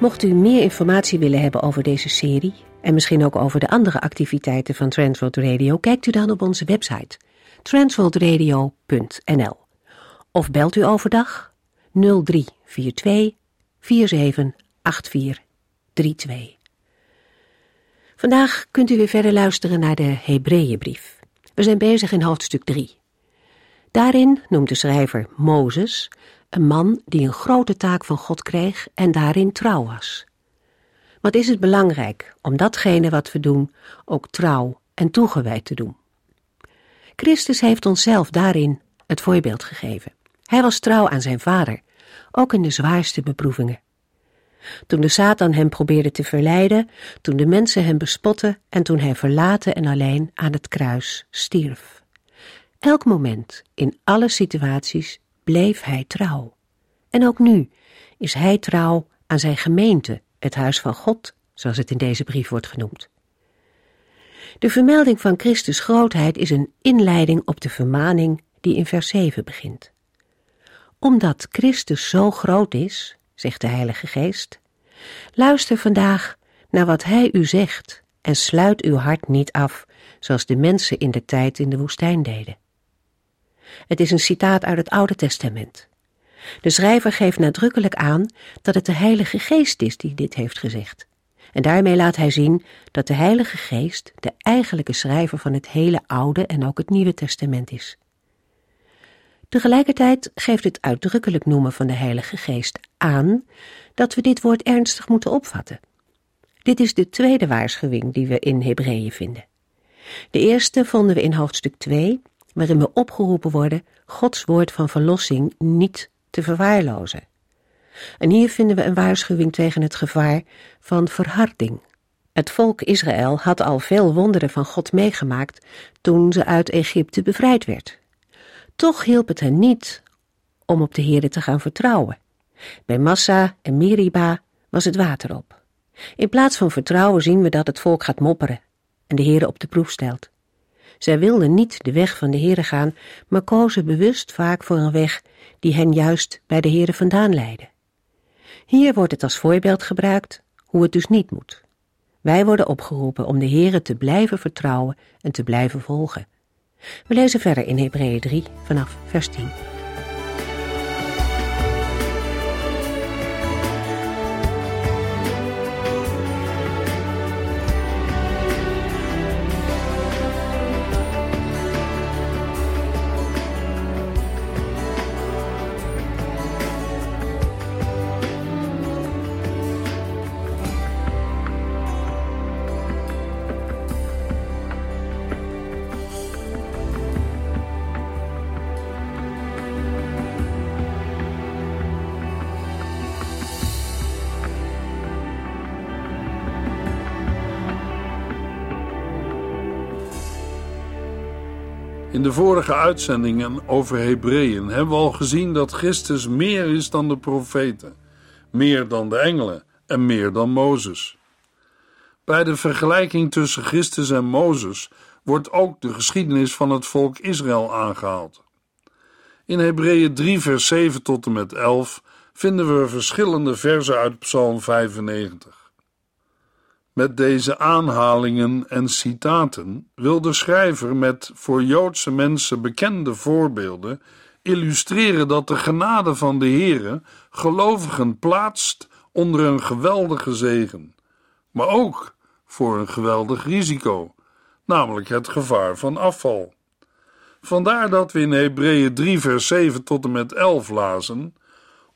Mocht u meer informatie willen hebben over deze serie en misschien ook over de andere activiteiten van Transworld Radio, kijkt u dan op onze website transworldradio.nl of belt u overdag 0342 478432. Vandaag kunt u weer verder luisteren naar de Hebreeënbrief. We zijn bezig in hoofdstuk 3. Daarin noemt de schrijver Mozes een man die een grote taak van God kreeg en daarin trouw was. Wat is het belangrijk om datgene wat we doen ook trouw en toegewijd te doen? Christus heeft onszelf daarin het voorbeeld gegeven. Hij was trouw aan zijn vader, ook in de zwaarste beproevingen. Toen de Satan hem probeerde te verleiden, toen de mensen hem bespotten en toen hij verlaten en alleen aan het kruis stierf. Elk moment, in alle situaties, bleef hij trouw. En ook nu is hij trouw aan zijn gemeente, het huis van God, zoals het in deze brief wordt genoemd. De vermelding van Christus grootheid is een inleiding op de vermaning die in vers 7 begint. Omdat Christus zo groot is, zegt de Heilige Geest, luister vandaag naar wat Hij u zegt en sluit uw hart niet af, zoals de mensen in de tijd in de woestijn deden. Het is een citaat uit het Oude Testament. De schrijver geeft nadrukkelijk aan dat het de Heilige Geest is die dit heeft gezegd. En daarmee laat hij zien dat de Heilige Geest de eigenlijke schrijver van het hele Oude en ook het Nieuwe Testament is. Tegelijkertijd geeft het uitdrukkelijk noemen van de Heilige Geest aan dat we dit woord ernstig moeten opvatten. Dit is de tweede waarschuwing die we in Hebreeën vinden. De eerste vonden we in hoofdstuk 2, waarin we opgeroepen worden Gods woord van verlossing niet te verwaarlozen. En hier vinden we een waarschuwing tegen het gevaar van verharding. Het volk Israël had al veel wonderen van God meegemaakt toen ze uit Egypte bevrijd werd. Toch hielp het hen niet om op de Heere te gaan vertrouwen. Bij Massa en Meriba was het water op. In plaats van vertrouwen zien we dat het volk gaat mopperen en de Heere op de proef stelt. Zij wilden niet de weg van de Heere gaan, maar kozen bewust vaak voor een weg die hen juist bij de Heere vandaan leidde. Hier wordt het als voorbeeld gebruikt hoe het dus niet moet. Wij worden opgeroepen om de Heere te blijven vertrouwen en te blijven volgen. We lezen verder in Hebreeën 3 vanaf vers 10. In de vorige uitzendingen over Hebreeën hebben we al gezien dat Christus meer is dan de profeten, meer dan de engelen en meer dan Mozes. Bij de vergelijking tussen Christus en Mozes wordt ook de geschiedenis van het volk Israël aangehaald. In Hebreeën 3, vers 7 tot en met 11 vinden we verschillende versen uit Psalm 95. Met deze aanhalingen en citaten wil de schrijver met voor Joodse mensen bekende voorbeelden illustreren dat de genade van de Heere gelovigen plaatst onder een geweldige zegen, maar ook voor een geweldig risico, namelijk het gevaar van afval. Vandaar dat we in Hebreeën 3 vers 7 tot en met 11 lazen,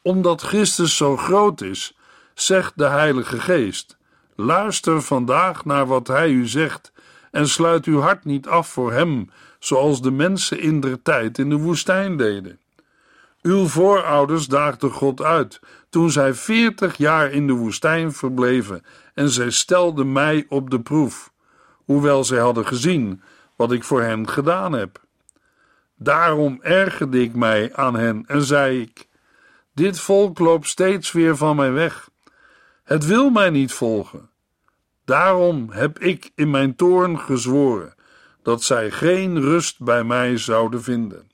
omdat Christus zo groot is, zegt de Heilige Geest, Luister vandaag naar wat hij u zegt en sluit uw hart niet af voor hem, zoals de mensen in der tijd in de woestijn deden. Uw voorouders daagden God uit toen zij veertig jaar in de woestijn verbleven en zij stelden mij op de proef, hoewel zij hadden gezien wat ik voor hen gedaan heb. Daarom ergerde ik mij aan hen en zei ik: Dit volk loopt steeds weer van mij weg. Het wil mij niet volgen. Daarom heb ik in mijn toorn gezworen dat zij geen rust bij mij zouden vinden.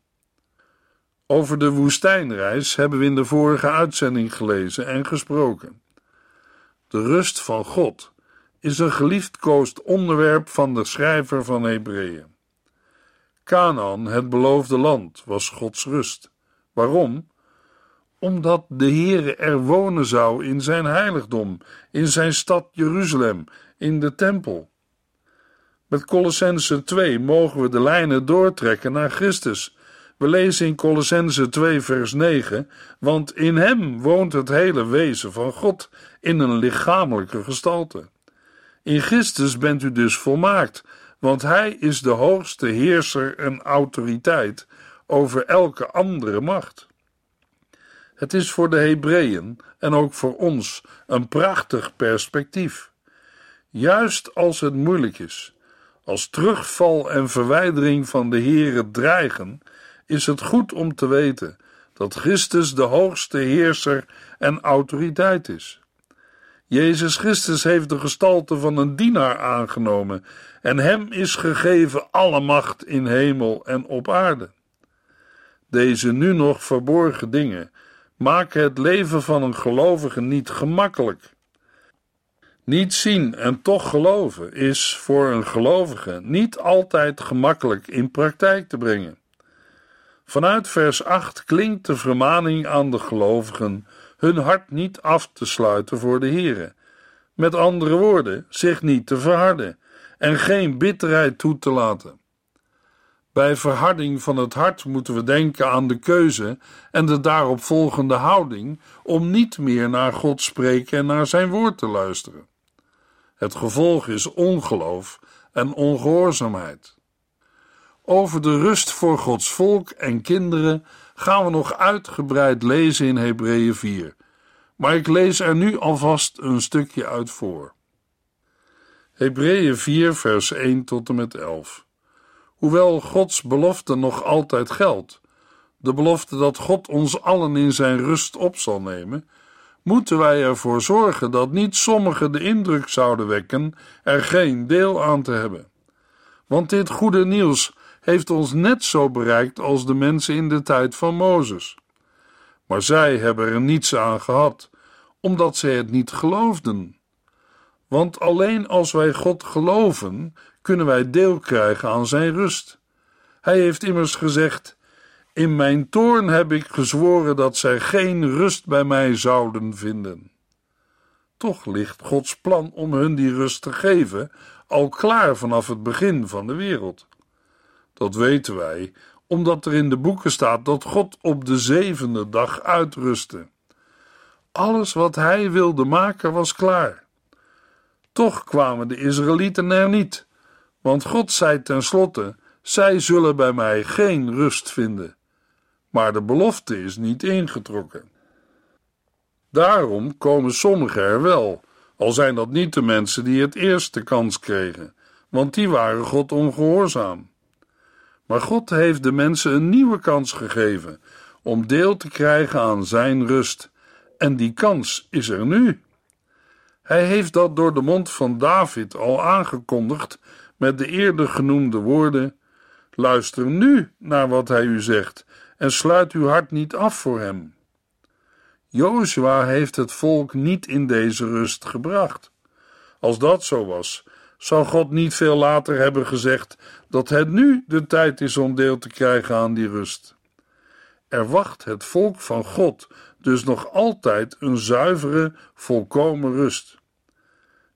Over de woestijnreis hebben we in de vorige uitzending gelezen en gesproken. De rust van God is een geliefdkoosd onderwerp van de schrijver van Hebreeën. Canaan, het beloofde land, was Gods rust. Waarom? Omdat de Heere er wonen zou in zijn heiligdom, in zijn stad Jeruzalem, in de tempel. Met Colossense 2 mogen we de lijnen doortrekken naar Christus. We lezen in Colossense 2 vers 9, want in hem woont het hele wezen van God in een lichamelijke gestalte. In Christus bent u dus volmaakt, want hij is de hoogste heerser en autoriteit over elke andere macht. Het is voor de Hebreeën en ook voor ons een prachtig perspectief. Juist als het moeilijk is, als terugval en verwijdering van de Here dreigen, is het goed om te weten dat Christus de hoogste heerser en autoriteit is. Jezus Christus heeft de gestalte van een dienaar aangenomen en hem is gegeven alle macht in hemel en op aarde. Deze nu nog verborgen dingen maken het leven van een gelovige niet gemakkelijk. Niet zien en toch geloven is voor een gelovige niet altijd gemakkelijk in praktijk te brengen. Vanuit vers 8 klinkt de vermaning aan de gelovigen hun hart niet af te sluiten voor de Here. Met andere woorden, zich niet te verharden en geen bitterheid toe te laten. Bij verharding van het hart moeten we denken aan de keuze en de daarop volgende houding om niet meer naar God spreken en naar zijn woord te luisteren. Het gevolg is ongeloof en ongehoorzaamheid. Over de rust voor Gods volk en kinderen gaan we nog uitgebreid lezen in Hebreeën 4, maar ik lees er nu alvast een stukje uit voor. Hebreeën 4, vers 1 tot en met 11. Hoewel Gods belofte nog altijd geldt, de belofte dat God ons allen in zijn rust op zal nemen, moeten wij ervoor zorgen dat niet sommigen de indruk zouden wekken er geen deel aan te hebben. Want dit goede nieuws heeft ons net zo bereikt als de mensen in de tijd van Mozes. Maar zij hebben er niets aan gehad, omdat zij het niet geloofden. Want alleen als wij God geloven, kunnen wij deel krijgen aan zijn rust. Hij heeft immers gezegd: In mijn toorn heb ik gezworen dat zij geen rust bij mij zouden vinden. Toch ligt Gods plan om hun die rust te geven al klaar vanaf het begin van de wereld. Dat weten wij, omdat er in de boeken staat dat God op de zevende dag uitrustte. Alles wat hij wilde maken was klaar. Toch kwamen de Israëlieten er niet, want God zei tenslotte: Zij zullen bij mij geen rust vinden. Maar de belofte is niet ingetrokken. Daarom komen sommigen er wel, al zijn dat niet de mensen die het eerst de kans kregen, want die waren God ongehoorzaam. Maar God heeft de mensen een nieuwe kans gegeven om deel te krijgen aan zijn rust, en die kans is er nu. Hij heeft dat door de mond van David al aangekondigd met de eerder genoemde woorden: Luister nu naar wat hij u zegt en sluit uw hart niet af voor hem. Jozua heeft het volk niet in deze rust gebracht. Als dat zo was, zou God niet veel later hebben gezegd dat het nu de tijd is om deel te krijgen aan die rust. Er wacht het volk van God dus nog altijd een zuivere, volkomen rust.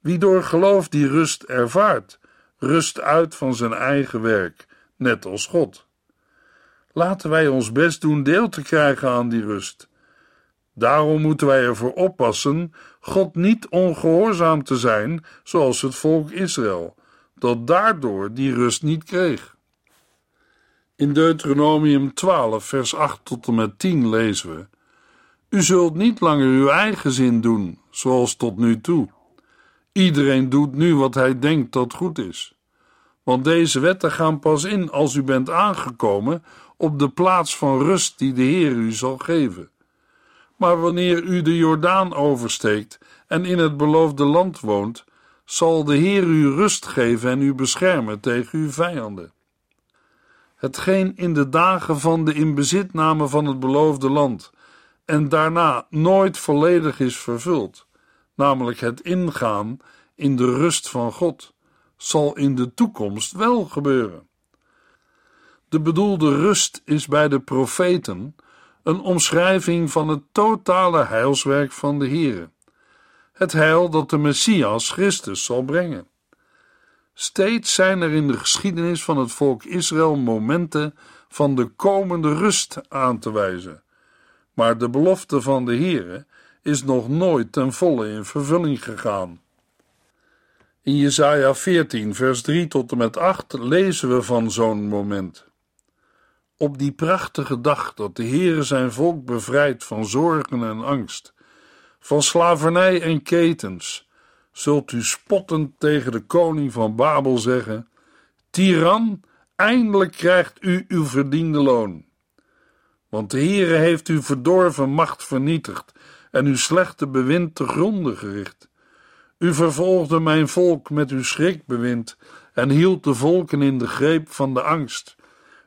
Wie door geloof die rust ervaart, rust uit van zijn eigen werk, net als God. Laten wij ons best doen deel te krijgen aan die rust. Daarom moeten wij ervoor oppassen God niet ongehoorzaam te zijn, zoals het volk Israël, dat daardoor die rust niet kreeg. In Deuteronomium 12, vers 8 tot en met 10 lezen we: U zult niet langer uw eigen zin doen, zoals tot nu toe. Iedereen doet nu wat hij denkt dat goed is. Want deze wetten gaan pas in als u bent aangekomen op de plaats van rust die de Heer u zal geven. Maar wanneer u de Jordaan oversteekt en in het beloofde land woont, zal de Heer u rust geven en u beschermen tegen uw vijanden. Hetgeen in de dagen van de inbezitname van het beloofde land en daarna nooit volledig is vervuld, namelijk het ingaan in de rust van God, zal in de toekomst wel gebeuren. De bedoelde rust is bij de profeten een omschrijving van het totale heilswerk van de Here, het heil dat de Messias Christus zal brengen. Steeds zijn er in de geschiedenis van het volk Israël momenten van de komende rust aan te wijzen, maar de belofte van de Here is nog nooit ten volle in vervulling gegaan. In Jesaja 14, vers 3 tot en met 8 lezen we van zo'n moment. Op die prachtige dag dat de Heere zijn volk bevrijdt van zorgen en angst, van slavernij en ketens, zult u spottend tegen de koning van Babel zeggen: Tiran, eindelijk krijgt u uw verdiende loon. Want de Heere heeft uw verdorven macht vernietigd en uw slechte bewind te gronden gericht. U vervolgde mijn volk met uw schrikbewind en hield de volken in de greep van de angst.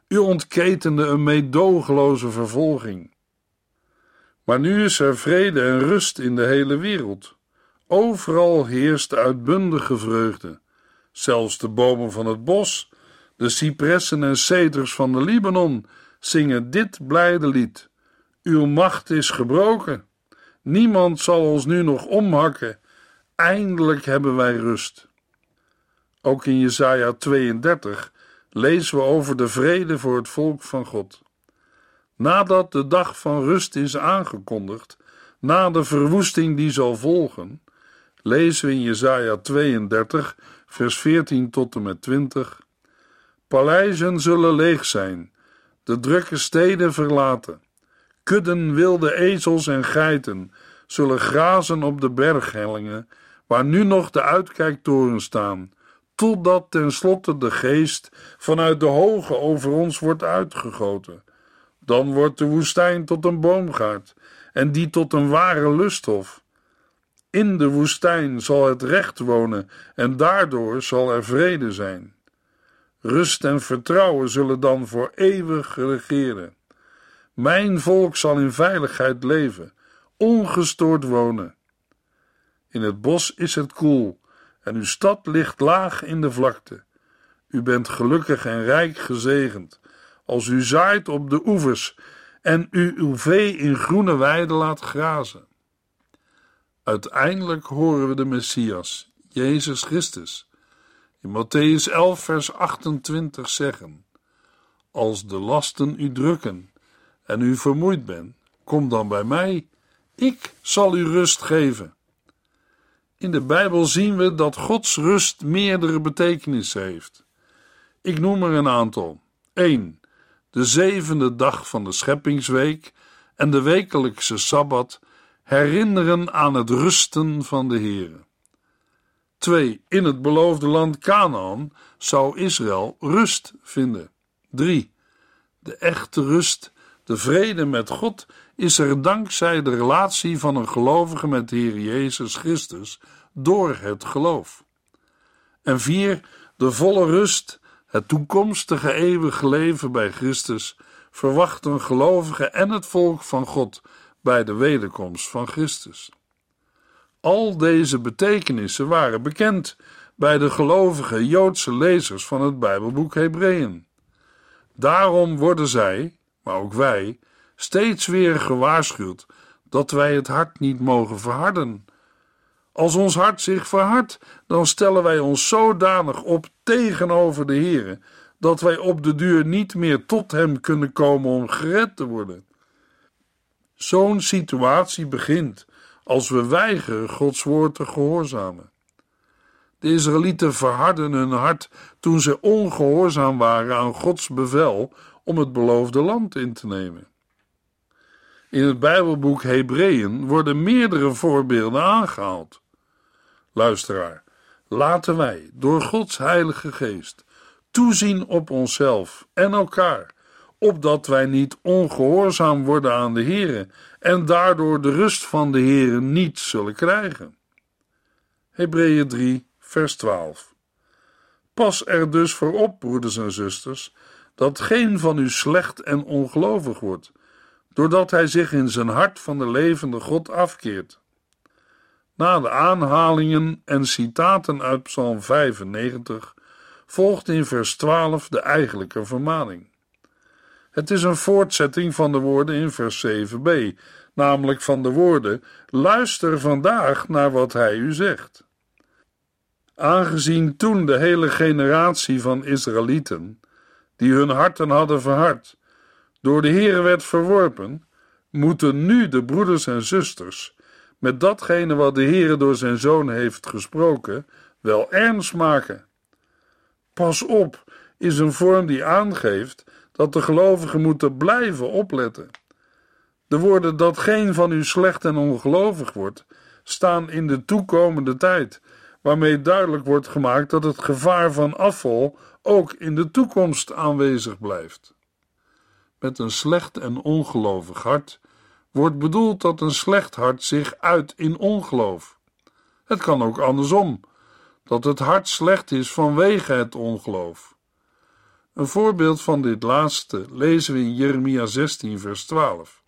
U ontketende een meedogenloze vervolging. Maar nu is er vrede en rust in de hele wereld. Overal heerst uitbundige vreugde. Zelfs de bomen van het bos, de cipressen en ceders van de Libanon zingen dit blijde lied. Uw macht is gebroken. Niemand zal ons nu nog omhakken. Eindelijk hebben wij rust. Ook in Jesaja 32 lezen we over de vrede voor het volk van God. Nadat de dag van rust is aangekondigd, na de verwoesting die zal volgen, lezen we in Jesaja 32, vers 14 tot en met 20. Paleizen zullen leeg zijn, de drukke steden verlaten. Kudden wilde ezels en geiten zullen grazen op de berghellingen, waar nu nog de uitkijktorens staan, totdat tenslotte de geest vanuit de hoge over ons wordt uitgegoten. Dan wordt de woestijn tot een boomgaard en die tot een ware lusthof. In de woestijn zal het recht wonen en daardoor zal er vrede zijn. Rust en vertrouwen zullen dan voor eeuwig regeren. Mijn volk zal in veiligheid leven, ongestoord wonen. In het bos is het koel en uw stad ligt laag in de vlakte. U bent gelukkig en rijk gezegend als u zaait op de oevers en u uw vee in groene weiden laat grazen. Uiteindelijk horen we de Messias, Jezus Christus, in Matthäus 11, vers 28 zeggen: Als de lasten u drukken en u vermoeid bent, kom dan bij mij, ik zal u rust geven. In de Bijbel zien we dat Gods rust meerdere betekenissen heeft. Ik noem er een aantal. 1. De zevende dag van de scheppingsweek en de wekelijkse sabbat herinneren aan het rusten van de Heere. 2. In het beloofde land Canaan zou Israël rust vinden. 3. De echte rust, de vrede met God, is er dankzij de relatie van een gelovige met de Heer Jezus Christus door het geloof. En 4. De volle rust, het toekomstige eeuwige leven bij Christus, verwacht een gelovige en het volk van God bij de wederkomst van Christus. Al deze betekenissen waren bekend bij de gelovige Joodse lezers van het Bijbelboek Hebreeën. Daarom worden zij, maar ook wij, steeds weer gewaarschuwd dat wij het hart niet mogen verharden. Als ons hart zich verhardt, dan stellen wij ons zodanig op tegenover de Heere dat wij op de duur niet meer tot Hem kunnen komen om gered te worden. Zo'n situatie begint als we weigeren Gods woord te gehoorzamen. De Israëlieten verhardden hun hart toen ze ongehoorzaam waren aan Gods bevel om het beloofde land in te nemen. In het Bijbelboek Hebreeën worden meerdere voorbeelden aangehaald. Luisteraar, laten wij door Gods Heilige Geest toezien op onszelf en elkaar, opdat wij niet ongehoorzaam worden aan de Here en daardoor de rust van de Here niet zullen krijgen. Hebreeën 3, vers 12. Pas er dus voor op, broeders en zusters, dat geen van u slecht en ongelovig wordt, doordat hij zich in zijn hart van de levende God afkeert. Na de aanhalingen en citaten uit Psalm 95 volgt in vers 12 de eigenlijke vermaning. Het is een voortzetting van de woorden in vers 7b, namelijk van de woorden: Luister vandaag naar wat hij u zegt. Aangezien toen de hele generatie van Israëlieten, die hun harten hadden verhard, door de Heere werd verworpen, moeten nu de broeders en zusters met datgene wat de Heere door zijn zoon heeft gesproken, wel ernst maken. Pas op is een vorm die aangeeft dat de gelovigen moeten blijven opletten. De woorden dat geen van u slecht en ongelovig wordt, staan in de toekomende tijd, waarmee duidelijk wordt gemaakt dat het gevaar van afval ook in de toekomst aanwezig blijft. Met een slecht en ongelovig hart wordt bedoeld dat een slecht hart zich uit in ongeloof. Het kan ook andersom, dat het hart slecht is vanwege het ongeloof. Een voorbeeld van dit laatste lezen we in Jeremia 16, vers 12.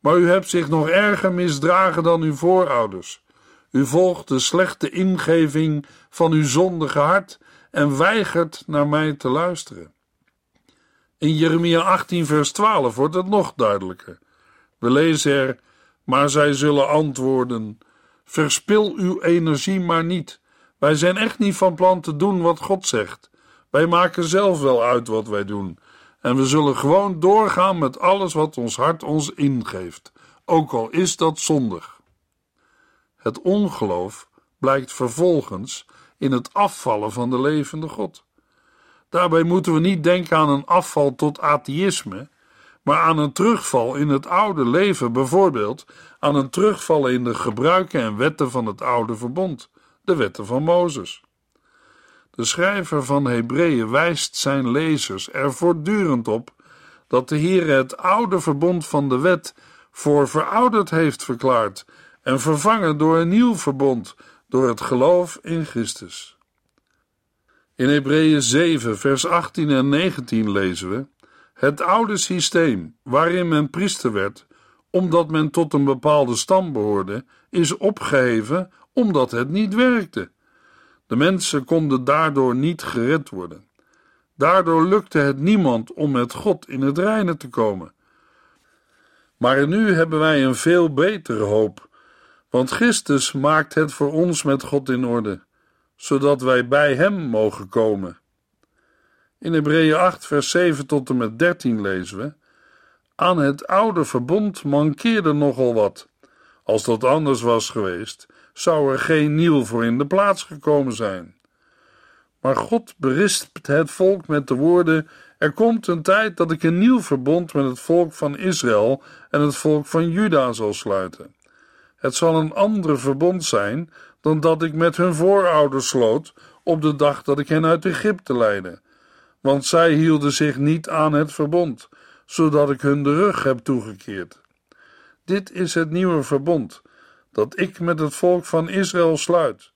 Maar u hebt zich nog erger misdragen dan uw voorouders. U volgt de slechte ingeving van uw zondige hart en weigert naar mij te luisteren. In Jeremia 18, vers 12 wordt het nog duidelijker. We lezen er: Maar zij zullen antwoorden: Verspil uw energie maar niet. Wij zijn echt niet van plan te doen wat God zegt. Wij maken zelf wel uit wat wij doen. En we zullen gewoon doorgaan met alles wat ons hart ons ingeeft, ook al is dat zondig. Het ongeloof blijkt vervolgens in het afvallen van de levende God. Daarbij moeten we niet denken aan een afval tot atheïsme, maar aan een terugval in het oude leven, bijvoorbeeld aan een terugval in de gebruiken en wetten van het oude verbond, de wetten van Mozes. De schrijver van Hebreeën wijst zijn lezers er voortdurend op dat de Heer het oude verbond van de wet voor verouderd heeft verklaard en vervangen door een nieuw verbond door het geloof in Christus. In Hebreeën 7, vers 18 en 19 lezen we: Het oude systeem waarin men priester werd, omdat men tot een bepaalde stam behoorde, is opgeheven omdat het niet werkte. De mensen konden daardoor niet gered worden. Daardoor lukte het niemand om met God in het reine te komen. Maar nu hebben wij een veel betere hoop, want Christus maakt het voor ons met God in orde, zodat wij bij Hem mogen komen. In Hebreeën 8, vers 7 tot en met 13 lezen we: Aan het oude verbond mankeerde nogal wat. Als dat anders was geweest, zou er geen nieuw voor in de plaats gekomen zijn. Maar God berispt het volk met de woorden: Er komt een tijd dat ik een nieuw verbond met het volk van Israël en het volk van Juda zal sluiten. Het zal een ander verbond zijn dan dat ik met hun voorouders sloot op de dag dat ik hen uit Egypte leidde. Want zij hielden zich niet aan het verbond, zodat ik hun de rug heb toegekeerd. Dit is het nieuwe verbond dat ik met het volk van Israël sluit.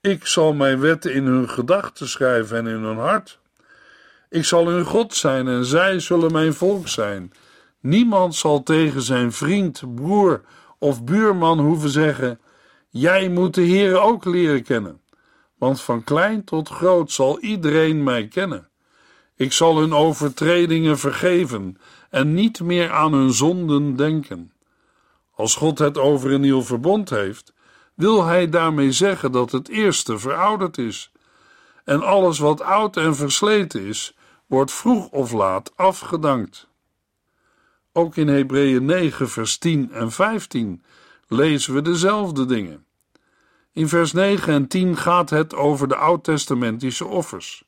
Ik zal mijn wetten in hun gedachten schrijven en in hun hart. Ik zal hun God zijn en zij zullen mijn volk zijn. Niemand zal tegen zijn vriend, broer of buurman hoeven zeggen: Jij moet de Heer ook leren kennen. Want van klein tot groot zal iedereen mij kennen. Ik zal hun overtredingen vergeven en niet meer aan hun zonden denken. Als God het over een nieuw verbond heeft, wil hij daarmee zeggen dat het eerste verouderd is. En alles wat oud en versleten is, wordt vroeg of laat afgedankt. Ook in Hebreeën 9, vers 10 en 15 lezen we dezelfde dingen. In vers 9 en 10 gaat het over de oud-testamentische offers.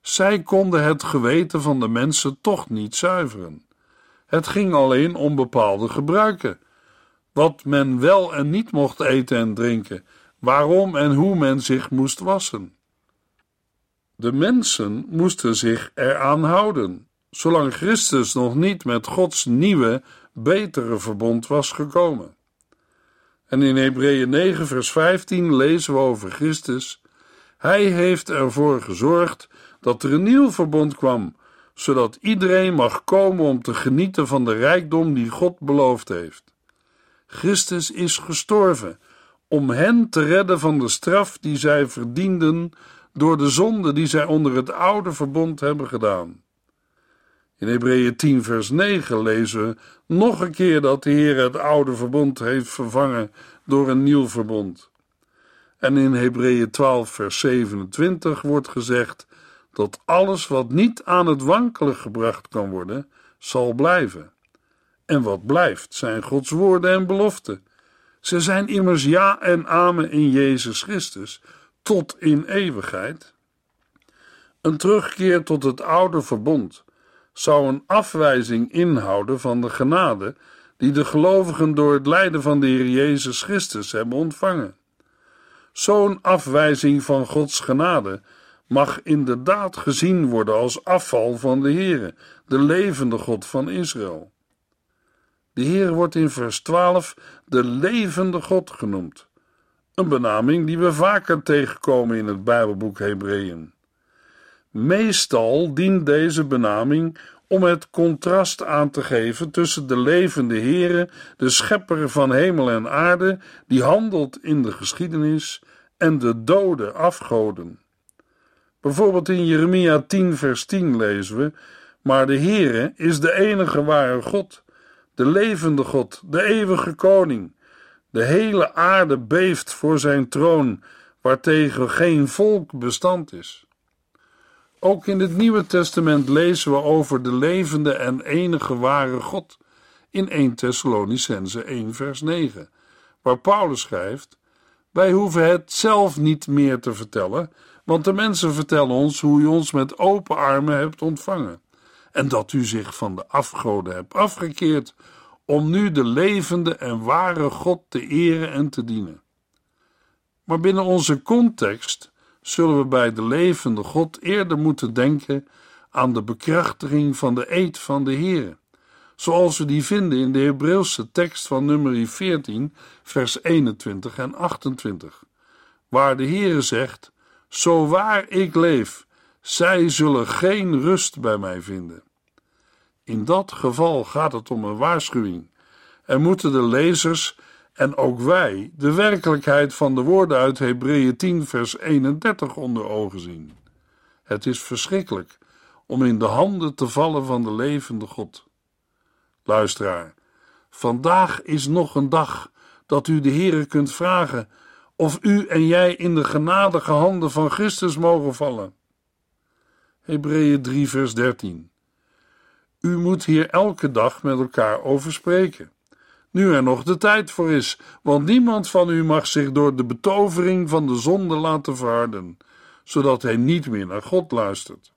Zij konden het geweten van de mensen toch niet zuiveren. Het ging alleen om bepaalde gebruiken. Wat men wel en niet mocht eten en drinken, waarom en hoe men zich moest wassen. De mensen moesten zich eraan houden, zolang Christus nog niet met Gods nieuwe, betere verbond was gekomen. En in Hebreeën 9, vers 15 lezen we over Christus. Hij heeft ervoor gezorgd dat er een nieuw verbond kwam, zodat iedereen mag komen om te genieten van de rijkdom die God beloofd heeft. Christus is gestorven om hen te redden van de straf die zij verdienden door de zonde die zij onder het oude verbond hebben gedaan. In Hebreeën 10 vers 9 lezen we nog een keer dat de Heer het oude verbond heeft vervangen door een nieuw verbond. En in Hebreeën 12 vers 27 wordt gezegd dat alles wat niet aan het wankelen gebracht kan worden, zal blijven. En wat blijft zijn Gods woorden en beloften. Ze zijn immers ja en amen in Jezus Christus, tot in eeuwigheid. Een terugkeer tot het oude verbond zou een afwijzing inhouden van de genade die de gelovigen door het lijden van de Heer Jezus Christus hebben ontvangen. Zo'n afwijzing van Gods genade mag inderdaad gezien worden als afval van de Heere, de levende God van Israël. De Heer wordt in vers 12 de levende God genoemd, een benaming die we vaker tegenkomen in het Bijbelboek Hebreeën. Meestal dient deze benaming om het contrast aan te geven tussen de levende Heere, de schepper van hemel en aarde, die handelt in de geschiedenis, en de dode afgoden. Bijvoorbeeld in Jeremia 10 vers 10 lezen we, maar de Heere is de enige ware God, de levende God, de eeuwige koning. De hele aarde beeft voor zijn troon, waartegen geen volk bestand is. Ook in het Nieuwe Testament lezen we over de levende en enige ware God in 1 Thessalonicense 1 vers 9, waar Paulus schrijft: Wij hoeven het zelf niet meer te vertellen, want de mensen vertellen ons hoe u ons met open armen hebt ontvangen en dat u zich van de afgoden hebt afgekeerd om nu de levende en ware God te eren en te dienen. Maar binnen onze context zullen we bij de levende God eerder moeten denken aan de bekrachtiging van de eed van de Heer, zoals we die vinden in de Hebreeuwse tekst van nummer 14, vers 21 en 28, waar de Heer zegt: Zo waar ik leef, zij zullen geen rust bij mij vinden. In dat geval gaat het om een waarschuwing en moeten de lezers en ook wij de werkelijkheid van de woorden uit Hebreeën 10, vers 31 onder ogen zien. Het is verschrikkelijk om in de handen te vallen van de levende God. Luisteraar, vandaag is nog een dag dat u de Heere kunt vragen of u en jij in de genadige handen van Christus mogen vallen. Hebreeën 3, vers 13. U moet hier elke dag met elkaar over spreken nu er nog de tijd voor is, want niemand van u mag zich door de betovering van de zonde laten verharden, zodat hij niet meer naar God luistert.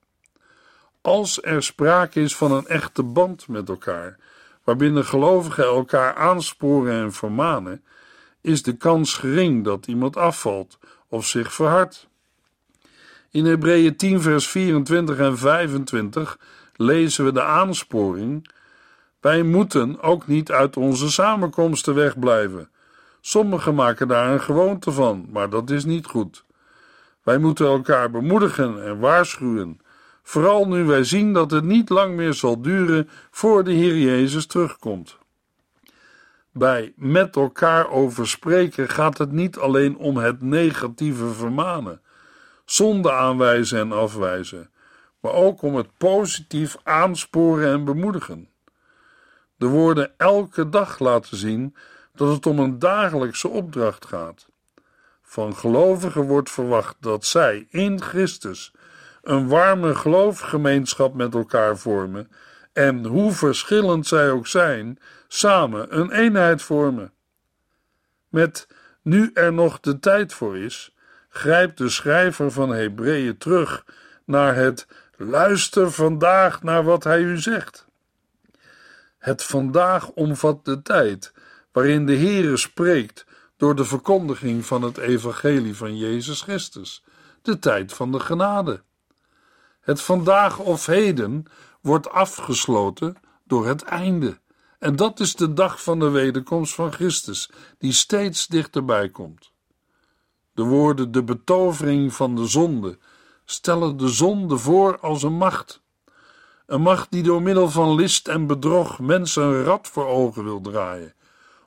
Als er sprake is van een echte band met elkaar, waarbinnen gelovigen elkaar aansporen en vermanen, is de kans gering dat iemand afvalt of zich verhardt. In Hebreeën 10, vers 24 en 25 lezen we de aansporing wij moeten ook niet uit onze samenkomsten wegblijven. Sommigen maken daar een gewoonte van, maar dat is niet goed. Wij moeten elkaar bemoedigen en waarschuwen, vooral nu wij zien dat het niet lang meer zal duren voor de Heer Jezus terugkomt. Bij met elkaar over spreken gaat het niet alleen om het negatieve vermanen, zonde aanwijzen en afwijzen, maar ook om het positief aansporen en bemoedigen de woorden elke dag laten zien dat het om een dagelijkse opdracht gaat. Van gelovigen wordt verwacht dat zij in Christus een warme geloofgemeenschap met elkaar vormen en, hoe verschillend zij ook zijn, samen een eenheid vormen. Met nu er nog de tijd voor is, grijpt de schrijver van Hebreeën terug naar het luister vandaag naar wat hij u zegt. Het vandaag omvat de tijd waarin de Heere spreekt door de verkondiging van het evangelie van Jezus Christus, de tijd van de genade. Het vandaag of heden wordt afgesloten door het einde. En dat is de dag van de wederkomst van Christus, die steeds dichterbij komt. De woorden de betovering van de zonde stellen de zonde voor als een macht. Een macht die door middel van list en bedrog mensen een rad voor ogen wil draaien,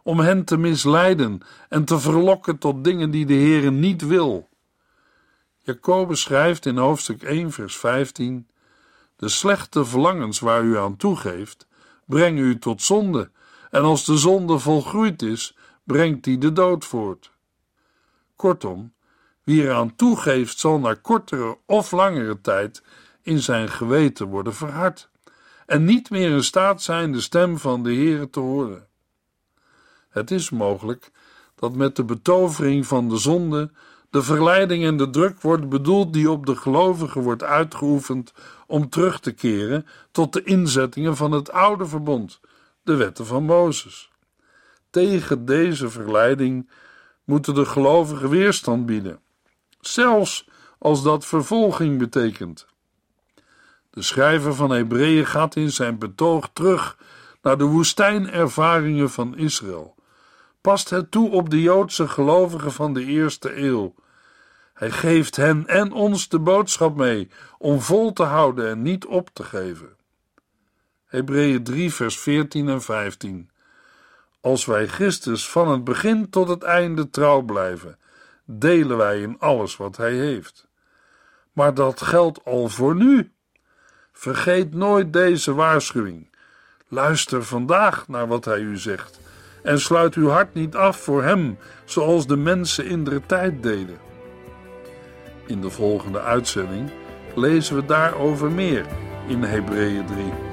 om hen te misleiden en te verlokken tot dingen die de Heere niet wil. Jacobus schrijft in hoofdstuk 1, vers 15: De slechte verlangens waar u aan toegeeft, brengen u tot zonde, en als de zonde volgroeid is, brengt die de dood voort. Kortom, wie eraan toegeeft, zal na kortere of langere tijd in zijn geweten worden verhard en niet meer in staat zijn de stem van de Heere te horen. Het is mogelijk dat met de betovering van de zonde de verleiding en de druk wordt bedoeld die op de gelovigen wordt uitgeoefend om terug te keren tot de inzettingen van het oude verbond, de wetten van Mozes. Tegen deze verleiding moeten de gelovigen weerstand bieden, zelfs als dat vervolging betekent. De schrijver van Hebreeën gaat in zijn betoog terug naar de woestijnervaringen van Israël, past het toe op de Joodse gelovigen van de eerste eeuw hij geeft hen en ons de boodschap mee om vol te houden en niet op te geven. Hebreeën 3, vers 14 en 15. Als wij Christus van het begin tot het einde trouw blijven, delen wij in alles wat Hij heeft. Maar dat geldt al voor nu. Vergeet nooit deze waarschuwing. Luister vandaag naar wat Hij u zegt en sluit uw hart niet af voor Hem, zoals de mensen in de tijd deden. In de volgende uitzending lezen we daarover meer in Hebreeën 3.